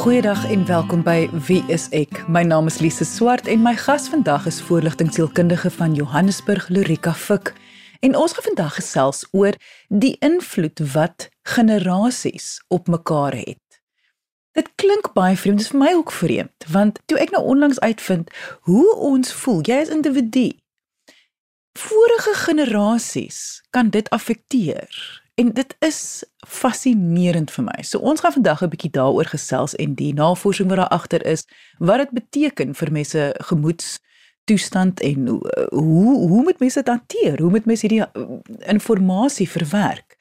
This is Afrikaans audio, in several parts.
Goeiedag en welkom by Wie is ek? My naam is Lise Swart en my gas vandag is voorligtingsielkundige van Johannesburg, Lorika Fik. En ons gaan vandag gesels oor die invloed wat generasies op mekaar het. Dit klink baie vreemd, dit is vir my ook vreemd, want toe ek nou onlangs uitvind hoe ons voel, jy as individu, vorige generasies kan dit affekteer En dit is fascinerend vir my. So ons gaan vandag 'n bietjie daaroor gesels en die navorsing wat daar agter is, wat dit beteken vir mense gemoeds toestand en hoe hoe, hoe moet mense dit hanteer? Hoe moet mense hierdie uh, inligting verwerk?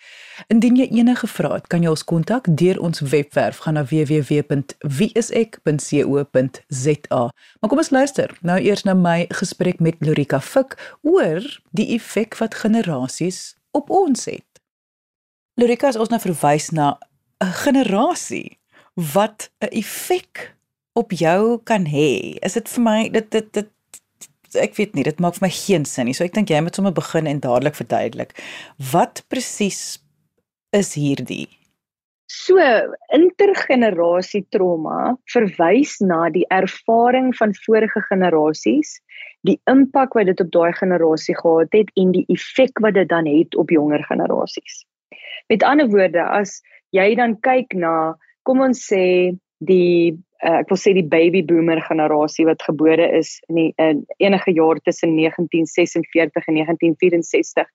Indien jy enige vrae het, kan jy ons kontak deur ons webwerf gaan na www.wieisek.co.za. Maar kom ons luister nou eers na my gesprek met Lorika Fik oor die effek wat generasies op ons het. Lorika is ons nou verwys na 'n generasie wat 'n effek op jou kan hê. Is dit vir my dit dit dit ek weet nie, dit maak vir my geen sin nie. So ek dink jy moet sommer begin en dadelik verduidelik. Wat presies is hierdie? So, intergenerasie trauma verwys na die ervaring van vorige generasies, die impak wat dit op daai generasie gehad het en die effek wat dit dan het op jonger generasies. Met ander woorde, as jy dan kyk na kom ons sê die uh, ek wil sê die baby boomer generasie wat gebore is in die in enige jaar tussen 1946 en 1964.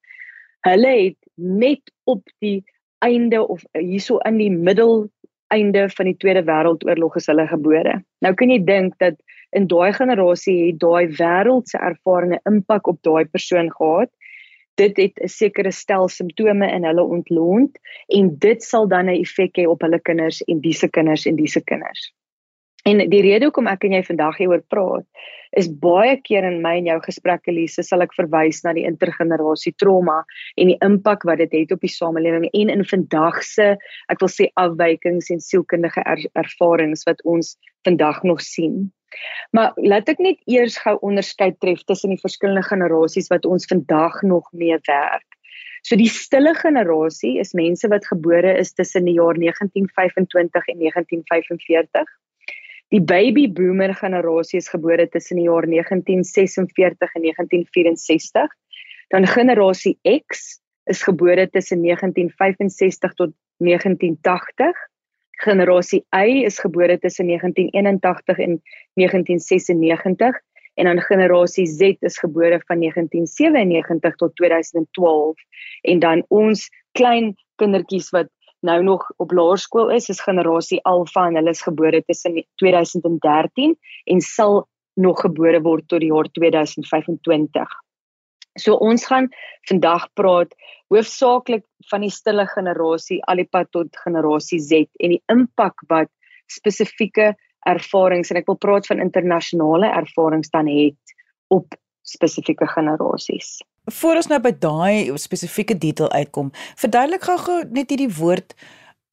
Hulle het net op die einde of hierso in die middel einde van die Tweede Wêreldoorlog is hulle gebore. Nou kan jy dink dat in daai generasie het daai wêreldse ervarings impak op daai persoon gehad dit het 'n sekere stel simptome in hulle ontlont en dit sal dan 'n effek hê op hulle kinders en dise kinders en dise kinders. En die rede hoekom ek en jy vandag hieroor praat is baie keer in my en jou gesprekke Lise sal ek verwys na die intergenerasie trauma en die impak wat dit het op die samelewing en in vandag se ek wil sê afwykings en sielkundige er, ervarings wat ons vandag nog sien. Maar laat ek net eers gou onderskeid tref tussen die verskillende generasies wat ons vandag nog mee werk. So die stille generasie is mense wat gebore is tussen die jaar 1925 en 1945. Die baby boomer generasie is gebore tussen die jaar 1946 en 1964. Dan generasie X is gebore tussen 1965 tot 1980 generasie Y is gebore tussen 1981 en 1996 en dan generasie Z is gebore van 1997 tot 2012 en dan ons klein kindertjies wat nou nog op laerskool is is generasie Alpha en hulle is gebore tussen 2013 en sal nog gebore word tot die jaar 2025. So ons gaan vandag praat hoofsaaklik van die stille generasie alipad tot generasie Z en die impak wat spesifieke ervarings en ek wil praat van internasionale ervarings dan het op spesifieke generasies. Voor ons nou by daai spesifieke detail uitkom, verduidelik gou net hierdie woord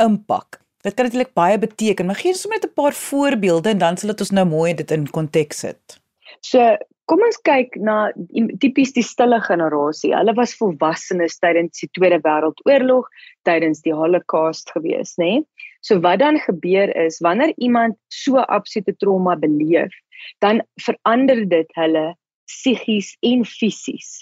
impak. Dit kan natuurlik baie beteken, maar gee ons sommer net 'n paar voorbeelde en dan sal dit ons nou mooi dit in konteks sit. So, kom ons kyk na tipies die stille generasie. Hulle was volwassenes tydens die Tweede Wêreldoorlog, tydens die Holocaust gewees, nê? Nee? So wat dan gebeur is wanneer iemand so absolute trauma beleef, dan verander dit hulle psigies en fisies.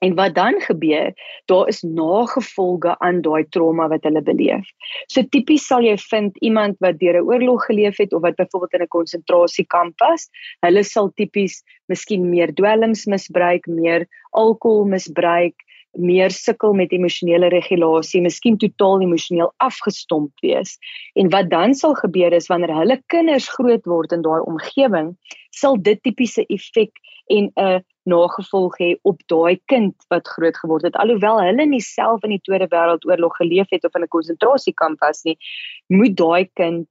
En wat dan gebeur, daar is nagevolge aan daai trauma wat hulle beleef. So tipies sal jy vind iemand wat deur 'n oorlog geleef het of wat byvoorbeeld in 'n konsentrasiekamp was, hulle sal tipies miskien meer dwelms misbruik, meer alkohol misbruik, meer sukkel met emosionele regulasie, miskien totaal emosioneel afgestomp wees. En wat dan sal gebeur is wanneer hulle kinders groot word in daai omgewing, sal dit tipiese effek en 'n nagevolg hê op daai kind wat groot geword het. Alhoewel hulle nie self in die Tweede Wêreldoorlog geleef het of in 'n konsentrasiekamp was nie moet daai kind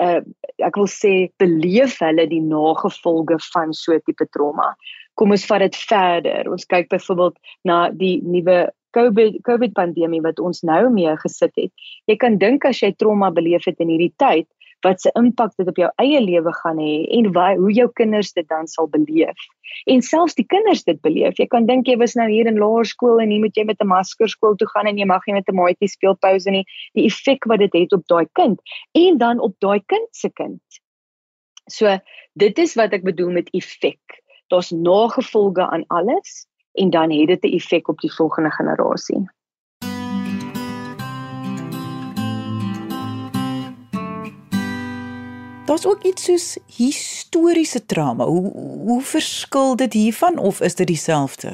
uh, ek wil sê beleef hulle die nagevolge van so 'n tipe trauma. Kom ons vat dit verder. Ons kyk byvoorbeeld na die nuwe COVID COVID pandemie wat ons nou mee gesit het. Jy kan dink as jy trauma beleef het in hierdie tyd wat se impak dit op jou eie lewe gaan hê en waar, hoe jou kinders dit dan sal beleef. En selfs die kinders dit beleef. Jy kan dink jy was nou hier in laerskool en hier moet jy met 'n masker skool toe gaan en jy mag nie met 'n maatjie speel pouse nie. Die effek wat dit het op daai kind en dan op daai kind se kind. So dit is wat ek bedoel met effek. Daar's nagevolge aan alles en dan het dit 'n effek op die volgende generasie. Daar's ook iets soos historiese trauma. Hoe hoe verskil dit hiervan of is dit dieselfde?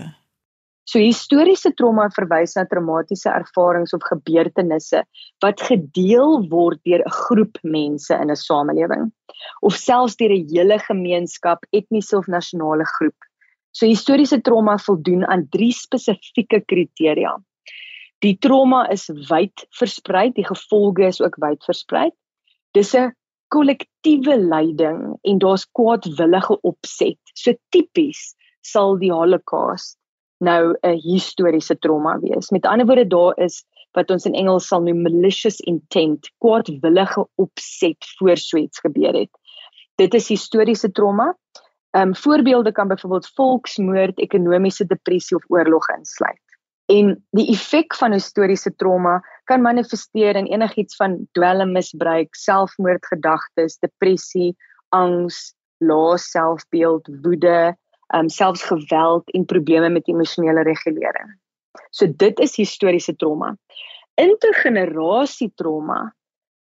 So historiese trauma verwys na traumatiese ervarings of gebeurtenisse wat gedeel word deur 'n groep mense in 'n samelewing of selfs deur 'n hele gemeenskap, etniese of nasionale groep. So historiese trauma voldoen aan drie spesifieke kriteria. Die trauma is wyd versprei, die gevolge is ook wyd versprei. Dis 'n kollektiewe lyding en daar's kwaadwillige opset. So tipies sal die Holocaust nou 'n historiese trauma wees. Met ander woorde daar is wat ons in Engels sal noem malicious intent, kwaadwillige opset voor so iets gebeur het. Dit is historiese trauma. Ehm um, voorbeelde kan byvoorbeeld volksmoord, ekonomiese depressie of oorlog insluit. En die effek van historiese trauma kan manifesteer in enigiets van dwelmmisbruik, selfmoordgedagtes, depressie, angs, lae selfbeeld, woede, um, selfs geweld en probleme met emosionele regulering. So dit is historiese trauma. Intergenerasie trauma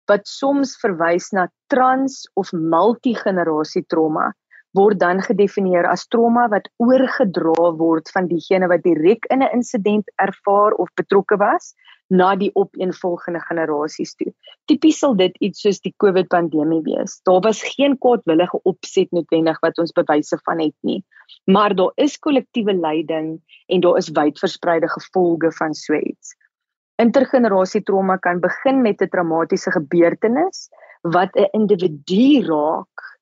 wat soms verwys na trans of multigenerasie trauma word dan gedefinieer as trauma wat oorgedra word van diegene wat direk in 'n insident ervaar of betrokke was na die opeenvolgende generasies toe. Tipies sal dit iets soos die COVID pandemie wees. Daar was geen kwaadwillige opset noodwendig wat ons bewyse van het nie, maar daar is kollektiewe lyding en daar is wyd verspreide gevolge van so iets. Intergenerasie trauma kan begin met 'n traumatiese gebeurtenis wat 'n individu raak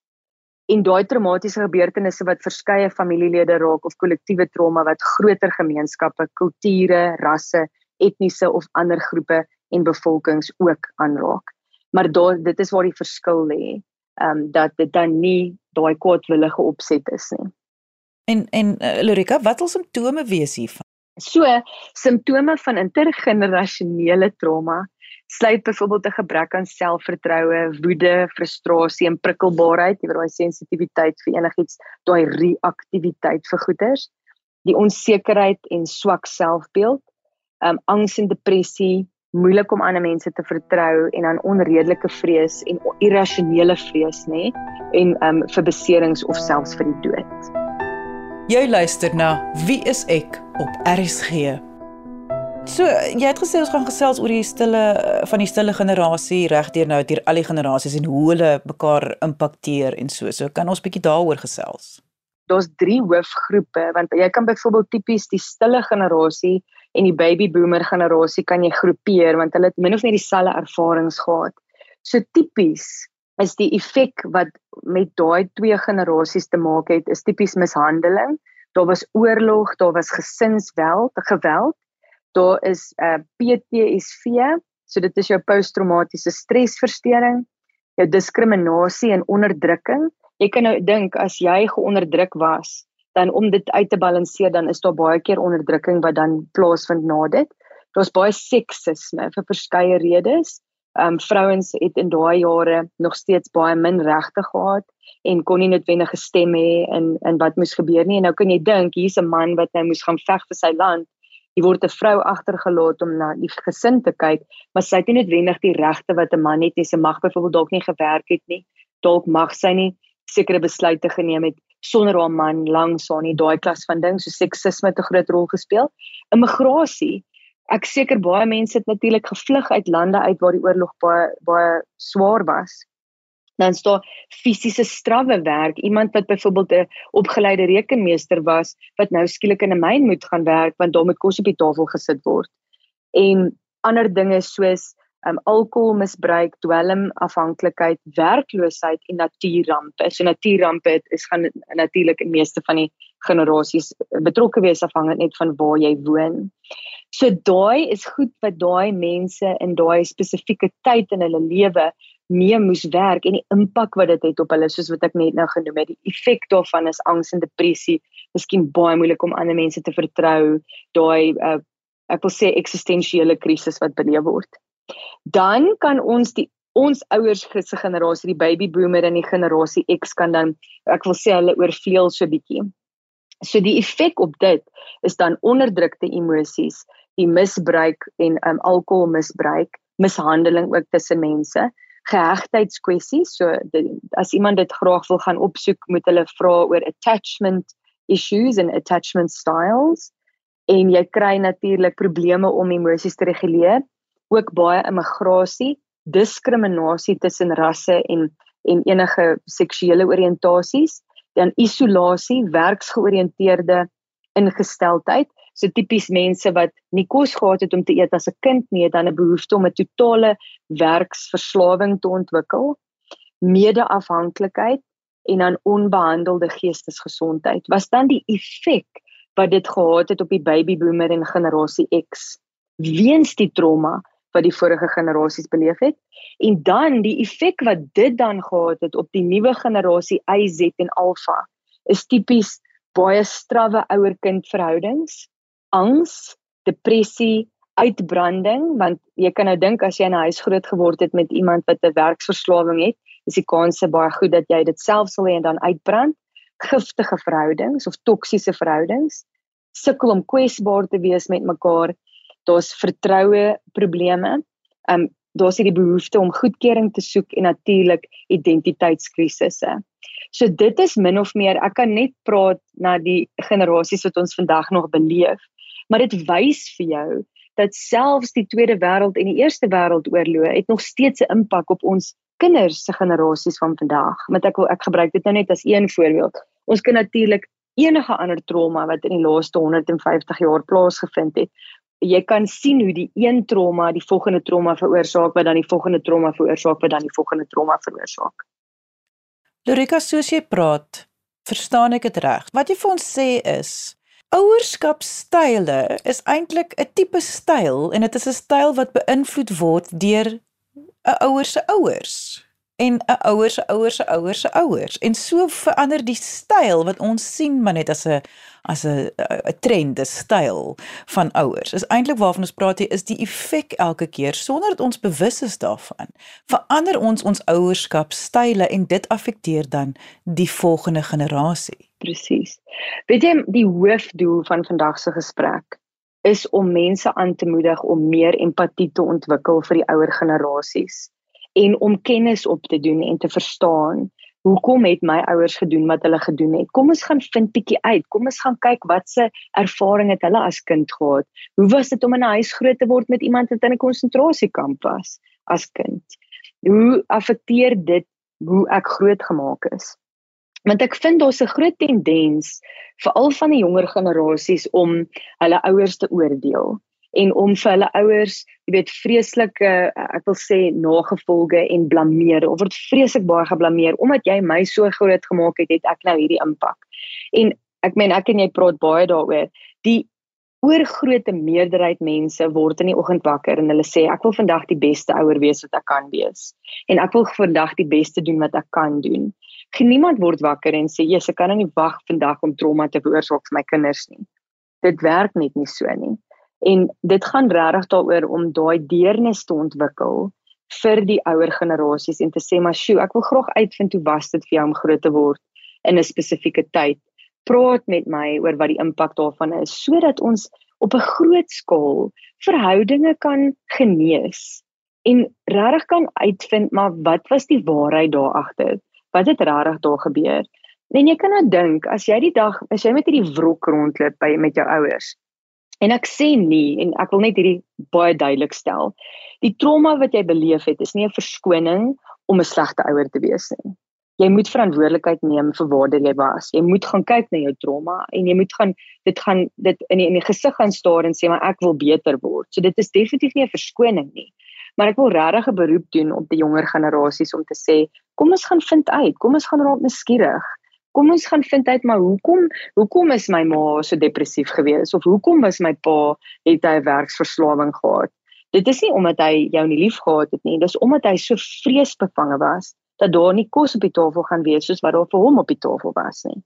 en daai traumatiese gebeurtenisse wat verskeie familielede raak of kollektiewe trauma wat groter gemeenskappe, kulture, rasse etniese of ander groepe en bevolkings ook aanraak. Maar daar dit is waar die verskil lê. Ehm um, dat dit dan nie daai kwaadwillige opset is nie. En en uh, Lorika, wat sal simptome wees hiervan? So, simptome van intergenerasionele trauma sluit byvoorbeeld 'n gebrek aan selfvertroue, woede, frustrasie en prikkelbaarheid, jy weet daai sensitiwiteit vir enigiets, daai reaktiwiteit vir goeters, die onsekerheid en swak selfbeeld, um angs en depressie, moeilik om ander mense te vertrou en dan onredelike vrees en irrasionele vrees nê en um vir beserings of selfs vir die dood. Jy luister na Wie is ek op RSG. So, jy het gesê ons gaan gesels oor die stille van die stille generasie regdeur nou deur al die generasies en hoe hulle mekaar impakteer en so. So kan ons bietjie daaroor gesels. Daar's drie hoofgroepe want jy kan byvoorbeeld tipies die stille generasie en die baby boomer generasie kan jy groepeer want hulle het min of meer dieselfde ervarings gehad. So tipies is die effek wat met daai twee generasies te maak het, is tipies mishandeling. Daar was oorlog, daar was gesinsgeweld, geweld. Daar is 'n uh, PTSD, so dit is jou posttraumatiese stresversteuring, jou diskriminasie en onderdrukking. Jy kan nou dink as jy geonderdruk was, dan om dit uit te balanseer dan is daar baie keer onderdrukking wat dan plaasvind na dit. Daar's baie seksisme vir verskeie redes. Ehm um, vrouens het in daai jare nog steeds baie min regte gehad en kon nie noodwendig gestem hê in in wat moes gebeur nie. En nou kan jy dink hier's 'n man wat nou moes gaan veg vir sy land. Hy word 'n vrou agtergelaat om na die gesin te kyk, maar sy het nie noodwendig die regte wat 'n man het nie. Sy mag byvoorbeeld dalk nie gewerk het nie. Dalk mag sy nie sekere besluite geneem het sonder haar man langs haar nie daai klas van ding so seksisme 'n groot rol gespeel. Immigrasie. Ek seker baie mense het natuurlik gevlug uit lande uit waar die oorlog baie baie swaar was. Dan staan fisiese strawwe werk. Iemand wat byvoorbeeld 'n opgeleide rekenmeester was wat nou skielik in 'n myn moet gaan werk want daar moet kos op die tafel gesit word. En ander dinge soos um, alkoholmisbruik, dwelmafhanklikheid, werkloosheid en natuurrampe. So natuurrampe is gaan natuurlik in meeste van die generasies betrokke wees afhangend net van waar jy woon. So daai is goed wat daai mense in daai spesifieke tyd in hulle lewe mee moes werk en die impak wat dit het op hulle soos wat ek net nou genoem het, die effek daarvan is angs en depressie. Miskien baie moeilik om ander mense te vertrou, daai uh, ek wil sê eksistensiële krisis wat beleef word. Dan kan ons die ons ouers se generasie, die baby boomer en die generasie X kan dan ek wil sê hulle oorvleuel so bietjie. So die effek op dit is dan onderdrukte emosies, die misbruik en um, alkoholmisbruik, mishandeling ook tussen mense, gehegtheidskwessies. So die, as iemand dit graag wil gaan opsoek, moet hulle vra oor attachment issues and attachment styles en jy kry natuurlik probleme om emosies te reguleer, ook baie immigrasie, diskriminasie tussen rasse en en enige seksuele oriëntasies dan isolasie, werksgeoriënteerde ingesteldheid. So tipies mense wat nie kos gehad het om te eet as 'n kind nie, dan 'n behoefte om 'n totale werksverslawing te ontwikkel. Medeafhanklikheid en dan onbehandelde geestesgesondheid. Was dan die effek wat dit gehad het op die baby boomer en generasie X weens die trauma wat die vorige generasies beleef het. En dan die effek wat dit dan gehad het op die nuwe generasie YZ en Alpha is tipies baie strawwe ouer-kind verhoudings, angs, depressie, uitbranding want jy kan nou dink as jy in 'n huis groot geword het met iemand wat 'n werksverslawing het, is die kans baie goed dat jy dit self sal hê en dan uitbrand, giftige verhoudings of toksiese verhoudings, sukkel om kwesbaar te wees met mekaar daar's vertroue probleme. Um daar's hierdie behoefte om goedkeuring te soek en natuurlik identiteitskrisisse. So dit is min of meer ek kan net praat na die generasies wat ons vandag nog beleef, maar dit wys vir jou dat selfs die Tweede Wêreld en die Eerste Wêreldoorlog het nog steeds 'n impak op ons kinders se generasies van vandag. Want ek wil ek gebruik dit nou net as een voorbeeld. Ons kan natuurlik enige ander trauma wat in die laaste 150 jaar plaasgevind het jy kan sien hoe die een trauma die volgende trauma veroorsaak wat dan die volgende trauma veroorsaak wat dan die volgende trauma veroorsaak. Lorika, soos jy praat, verstaan ek dit reg. Wat jy vir ons sê is ouerskapstyle is eintlik 'n tipe styl en dit is 'n styl wat beïnvloed word deur 'n ouer se ouers en 'n ouer se ouer se ouer se ouers en so verander die styl wat ons sien maar net as 'n as 'n 'n trend, 'n styl van ouers. Is eintlik waarvan ons praat hier is die effek elke keer sonder dat ons bewus is daarvan. Verander ons ons ouerskapstyle en dit affekteer dan die volgende generasie. Presies. Weet jy die hoofdoel van vandag se gesprek is om mense aan te moedig om meer empatie te ontwikkel vir die ouer generasies en om kennis op te doen en te verstaan hoekom het my ouers gedoen wat hulle gedoen het. Kom ons gaan vind bietjie uit. Kom ons gaan kyk wat se ervaring het hulle as kind gehad. Hoe was dit om in 'n huis groot te word met iemand wat in 'n konsentrasiekamp was as kind? Hoe affekteer dit hoe ek groot gemaak is? Want ek vind daar's 'n groot tendens veral van die jonger generasies om hulle ouers te oordeel en om vir hulle ouers, jy weet, vreeslike ek wil sê nagevolge en blameer of word vreeslik baie geblameer omdat jy my so groot gemaak het, het ek nou hierdie impak. En ek meen ek en jy praat baie daaroor. Die oorgrootste meerderheid mense word in die oggend wakker en hulle sê ek wil vandag die beste ouer wees wat ek kan wees en ek wil vandag die beste doen wat ek kan doen. Geen niemand word wakker en sê jy's ek kan nou nie wag vandag om trauma te veroorsaak vir my kinders nie. Dit werk net nie so nie. En dit gaan regtig daaroor om daai deernis te ontwikkel vir die ouer generasies en te sê maar sjoe, ek wil graag uitvind hoe was dit vir jou om groot te word in 'n spesifieke tyd. Praat met my oor wat die impak daarvan is sodat ons op 'n groot skaal verhoudinge kan genees en regtig kan uitvind maar wat was die waarheid daar agter? Wat het regtig daar gebeur? En jy kan nou dink as jy die dag as jy met hierdie wrok rondloop by met jou ouers En ek sê nie en ek wil net hierdie baie duidelik stel. Die trauma wat jy beleef het is nie 'n verskoning om 'n slegte ouer te wees nie. Jy moet verantwoordelikheid neem vir waar jy was. Jy moet gaan kyk na jou trauma en jy moet gaan dit gaan dit in die, in die gesig gaan staar en sê maar ek wil beter word. So dit is definitief nie 'n verskoning nie. Maar ek wil regtig 'n beroep doen op die jonger generasies om te sê, kom ons gaan vind uit, kom ons gaan raak nuuskierig kom ons gaan vind uit maar hoekom hoekom is my ma so depressief gewees of hoekom was my pa het hy werksverslawing gehad Dit is nie omdat hy jou nie liefgehad het nie, dis omdat hy so vreesbevange was dat daar nie kos op die tafel gaan wees soos wat daar vir hom op die tafel was nie.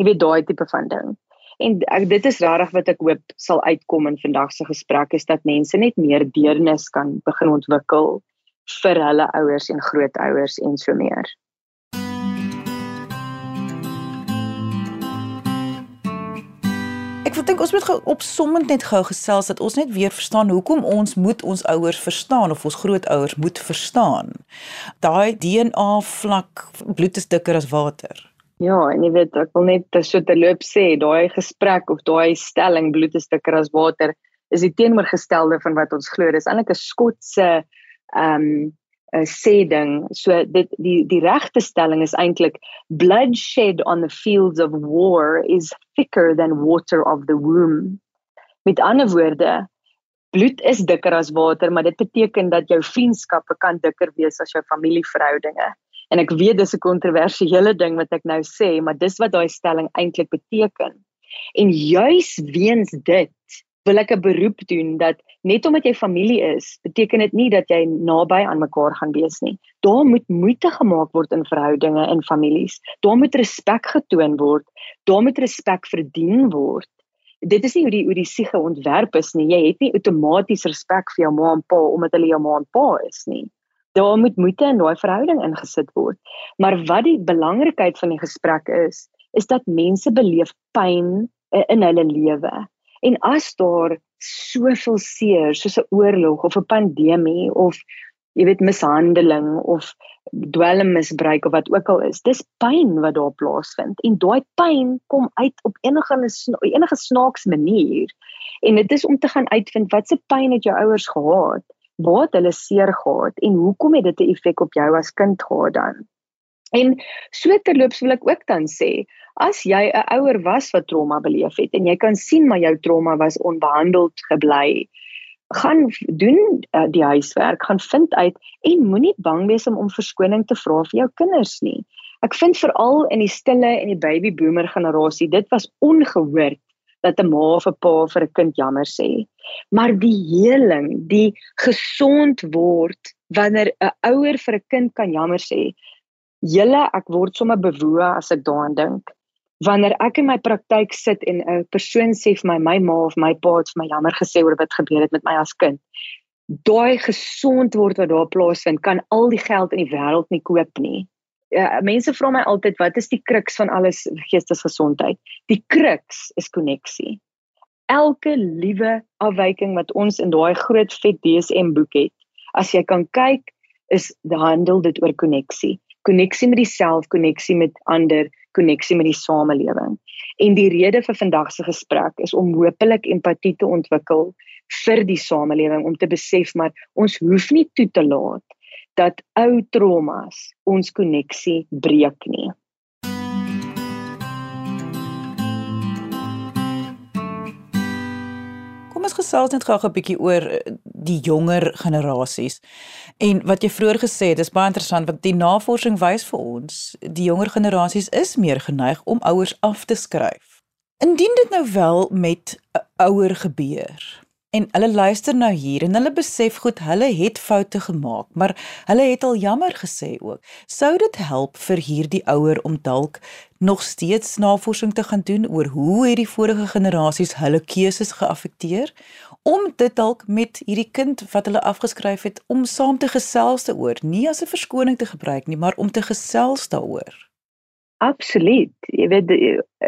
Jy weet daai tipe van ding. En ek dit is regtig wat ek hoop sal uitkom in vandag se gesprek is dat mense net meer deernis kan begin ontwikkel vir hulle ouers en grootouers en so meer. Ek dink ons moet opsommend net gou gesels dat ons net weer verstaan hoekom ons moet ons ouers verstaan of ons grootouers moet verstaan. Daai DNA vlak bloed is dikker as water. Ja, en jy weet ek wil net so terloop sê, daai gesprek of daai stelling bloed is dikker as water is die teenoorgestelde van wat ons glo. Dis eintlik 'n skotse ehm um, 'n sê ding. So dit die die regte stelling is eintlik bloodshed on the fields of war is thicker than water of the womb. Met ander woorde, bloed is dikker as water, maar dit beteken dat jou vriendskappe kan dikker wees as jou familieverhoudinge. En ek weet dis 'n kontroversiële ding wat ek nou sê, maar dis wat daai stelling eintlik beteken. En juis weens dit wil ek 'n beroep doen dat net omdat jy familie is, beteken dit nie dat jy naby aan mekaar gaan wees nie. Daar moet moeite gemaak word in verhoudinge en families. Daar moet respek getoon word. Daar moet respek verdien word. Dit is nie hoe die hoe die siege ontwerp is nie. Jy het nie outomaties respek vir jou ma en pa omdat hulle jou ma en pa is nie. Daar moet moeite in daai verhouding ingesit word. Maar wat die belangrikheid van die gesprek is, is dat mense beleef pyn in hulle lewe. En as daar soveel seer soos 'n oorlog of 'n pandemie of jy weet mishandeling of dwelmmisbruik of wat ook al is, dis pyn wat daar plaasvind en daai pyn kom uit op enige enige snaaks manier. En dit is om te gaan uitvind wat se pyn het jou ouers gehad? Waar het hulle seer gehad en hoekom het dit 'n effek op jou as kind gehad dan? En so terloops wil ek ook dan sê, as jy 'n ouer was wat trauma beleef het en jy kan sien maar jou trauma was onbehandeld gebly, gaan doen uh, die huiswerk, gaan vind uit en moenie bang wees om om verskoning te vra vir jou kinders nie. Ek vind veral in die stille en die baby boomer generasie, dit was ongehoord dat 'n ma of 'n pa vir 'n kind jammer sê. Maar die heling, die gesond word wanneer 'n ouer vir 'n kind kan jammer sê, Julle, ek word sommer bewoe as ek daaraan dink. Wanneer ek in my praktyk sit en 'n persoon sê vir my my ma of my pa het vir my jammer gesê oor wat gebeur het met my as kind. Daai gesond word wat daar plaasvind, kan al die geld in die wêreld nie koop nie. Ja, mense vra my altyd wat is die kruks van alles geestesgesondheid? Die kruks is koneksie. Elke liewe afwyking wat ons in daai groot vet DSM boek het, as jy kan kyk, is die handel dit oor koneksie koneksie met jouself, koneksie met ander, koneksie met die samelewing. En die rede vir vandag se gesprek is om hopelik empatie te ontwikkel vir die samelewing om te besef maar ons hoef nie toe te laat dat ou traumas ons koneksie breek nie. Kom ons gesels net gou 'n bietjie oor eh, die jonger generasies. En wat jy vroeër gesê het, dis baie interessant want die navorsing wys vir ons die jonger generasies is meer geneig om ouers af te skryf. Indien dit nou wel met 'n ouer gebeur, En hulle luister nou hier en hulle besef goed, hulle het foute gemaak, maar hulle het al jammer gesê ook. Sou dit help vir hierdie ouer om dalk nog steeds navorsing te gaan doen oor hoe het die vorige generasies hulle keuses geaffekteer om dit dalk met hierdie kind wat hulle afgeskryf het om saam te gesels daaroor, nie as 'n verskoning te gebruik nie, maar om te gesels daaroor. Absoluut. Jy weet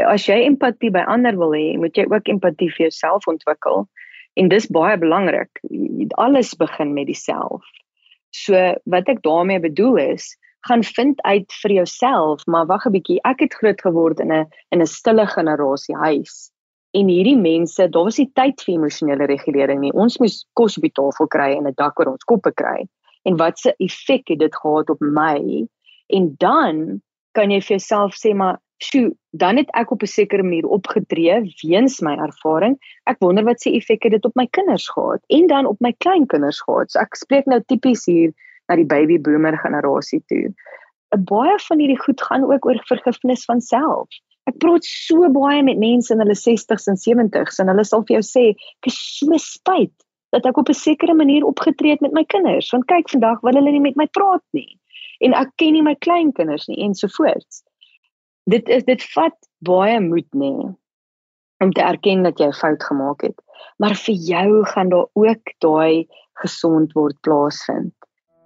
as jy empatie by ander wil hê, moet jy ook empatie vir jouself ontwikkel. En dis baie belangrik. Alles begin met dieself. So wat ek daarmee bedoel is, gaan vind uit vir jouself, maar wag 'n bietjie. Ek het groot geword in 'n in 'n stille generasie huis. En hierdie mense, daar was nie tyd vir emosionele regulering nie. Ons moes kos op die tafel kry en 'n dak oor ons koppe kry. En wat se effek het dit gehad op my? En dan kan jy vir jouself sê maar sjoe, dan het ek op 'n sekere manier opgetree weens my ervaring. Ek wonder wat se effek het dit op my kinders gehad en dan op my kleinkinders gehad. So ek spreek nou tipies hier na die baby boomer generasie toe. 'n Baie van hierdie goed gaan ook oor vergifnis van self. Ek praat so baie met mense in hulle 60s en 70s en hulle sal vir jou sê, "Ek is so spyt dat ek op 'n sekere manier opgetree het met my kinders. Want kyk, vandag wil hulle nie met my praat nie. En ek ken nie my kleinkinders nie ensovoorts. Dit is dit vat baie moed nê om te erken dat jy 'n fout gemaak het. Maar vir jou gaan daar ook daai gesond word plaasvind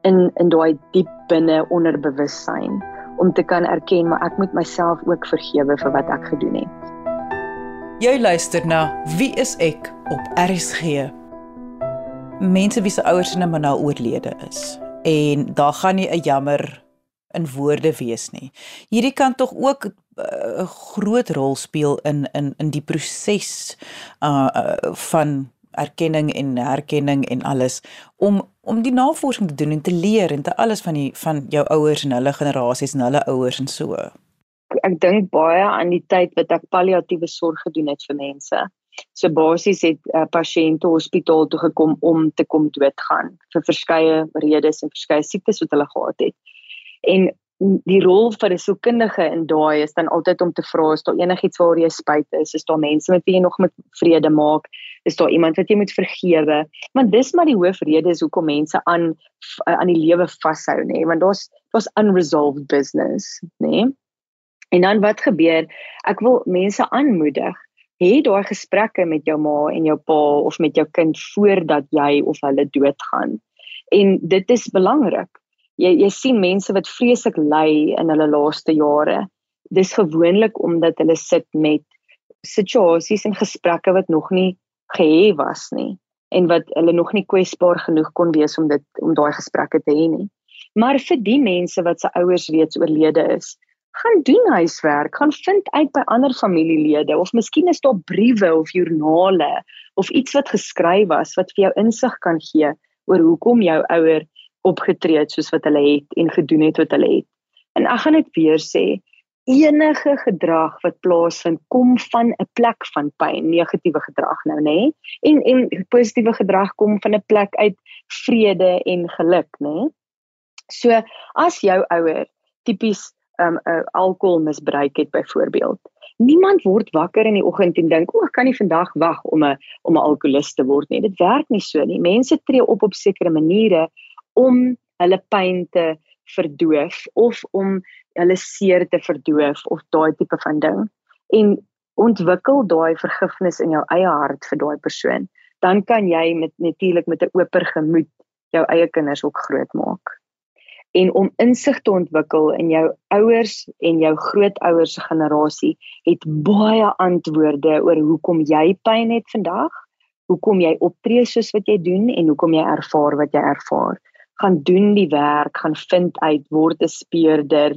in in daai diep binne onderbewussyn om te kan erken maar ek moet myself ook vergewe vir wat ek gedoen het. Jy luister na Wie is ek op RSG. Mense wie se ouers in 'n nou oorlede is en daar gaan nie 'n jammer in woorde wees nie. Hierdie kan tog ook eh, 'n uh, groot rol speel in in in die proses uh, uh van erkenning en herkenning en alles om om die navorsing te doen en te leer en te alles van die van jou ouers en hulle generasies en hulle ouers en so ek dink baie aan die tyd wat ek palliatiewe sorg gedoen het vir mense. So basies het uh, pasiënte hospitaal toe gekom om te kom doodgaan vir verskeie redes en verskeie siektes wat hulle gehad het. En die rol van 'n sielkundige in daai is dan altyd om te vra is daar enigiets waaroor jy spyt is, is daar mense met wie jy nog met vrede maak, is daar iemand wat jy moet vergewe? Want dis maar die hoofrede is hoekom mense aan aan die lewe vashou nê, want daar's daar's unresolved business, nê? En dan wat gebeur? Ek wil mense aanmoedig, hê daai gesprekke met jou ma en jou pa of met jou kind voordat jy of hulle doodgaan. En dit is belangrik. Jy jy sien mense wat vreeslik ly in hulle laaste jare. Dis gewoonlik omdat hulle sit met situasies en gesprekke wat nog nie gehê was nie en wat hulle nog nie kwesbaar genoeg kon wees om dit om daai gesprekke te hê nie. Maar vir die mense wat se ouers reeds oorlede is, gaan doen huiswerk, gaan vind uit by ander familielede of miskien is daar briewe of joernale of iets wat geskryf was wat vir jou insig kan gee oor hoekom jou ouer opgetree het soos wat hulle het en gedoen het wat hulle het. En ek gaan dit weer sê, enige gedrag wat plaasvind kom van 'n plek van pyn, negatiewe gedrag nou nê? En en positiewe gedrag kom van 'n plek uit vrede en geluk nê? So as jou ouer tipies um, 'n uh, alkoholmisbruik het byvoorbeeld. Niemand word wakker in die oggend en dink, "O, ek kan nie vandag wag om 'n om 'n alkoholist te word nie." Dit werk nie so nie. Mense tree op op sekere maniere om hulle pyn te verdoof of om hulle seer te verdoof of daai tipe van ding. En ontwikkel daai vergifnis in jou eie hart vir daai persoon. Dan kan jy met natuurlik met 'n oper gemoed jou eie kinders ook grootmaak en om insig te ontwikkel in jou ouers en jou grootouers se generasie het baie antwoorde oor hoekom jy pyn het vandag, hoekom jy optree soos wat jy doen en hoekom jy ervaar wat jy ervaar. Gaan doen die werk, gaan vind uit word 'n speurder,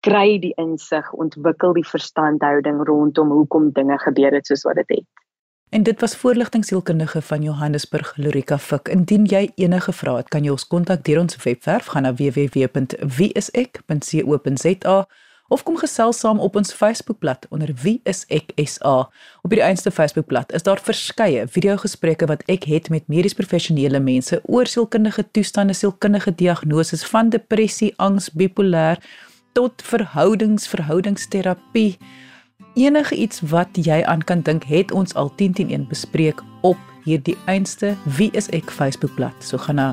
kry die insig, ontwikkel die verstandhouding rondom hoekom dinge gebeur het soos wat dit het. En dit was voorligtingsielkundige van Johannesburg Lorika Fik. Indien jy enige vrae het, kan jy ons kontak deur ons webwerf gaan na www.wieisek.co.za of kom gesels saam op ons Facebookblad onder Wie is ek SA. Op die einste Facebookblad is daar verskeie video-gesprekke wat ek het met medies professionele mense oor sielkundige toestande, sielkundige diagnoses van depressie, angs, bipolêr tot verhoudings, verhoudingsterapie enige iets wat jy aan kan dink, het ons al 10-10-1 bespreek op hierdie einste Wie is ek Facebookblad. So gaan na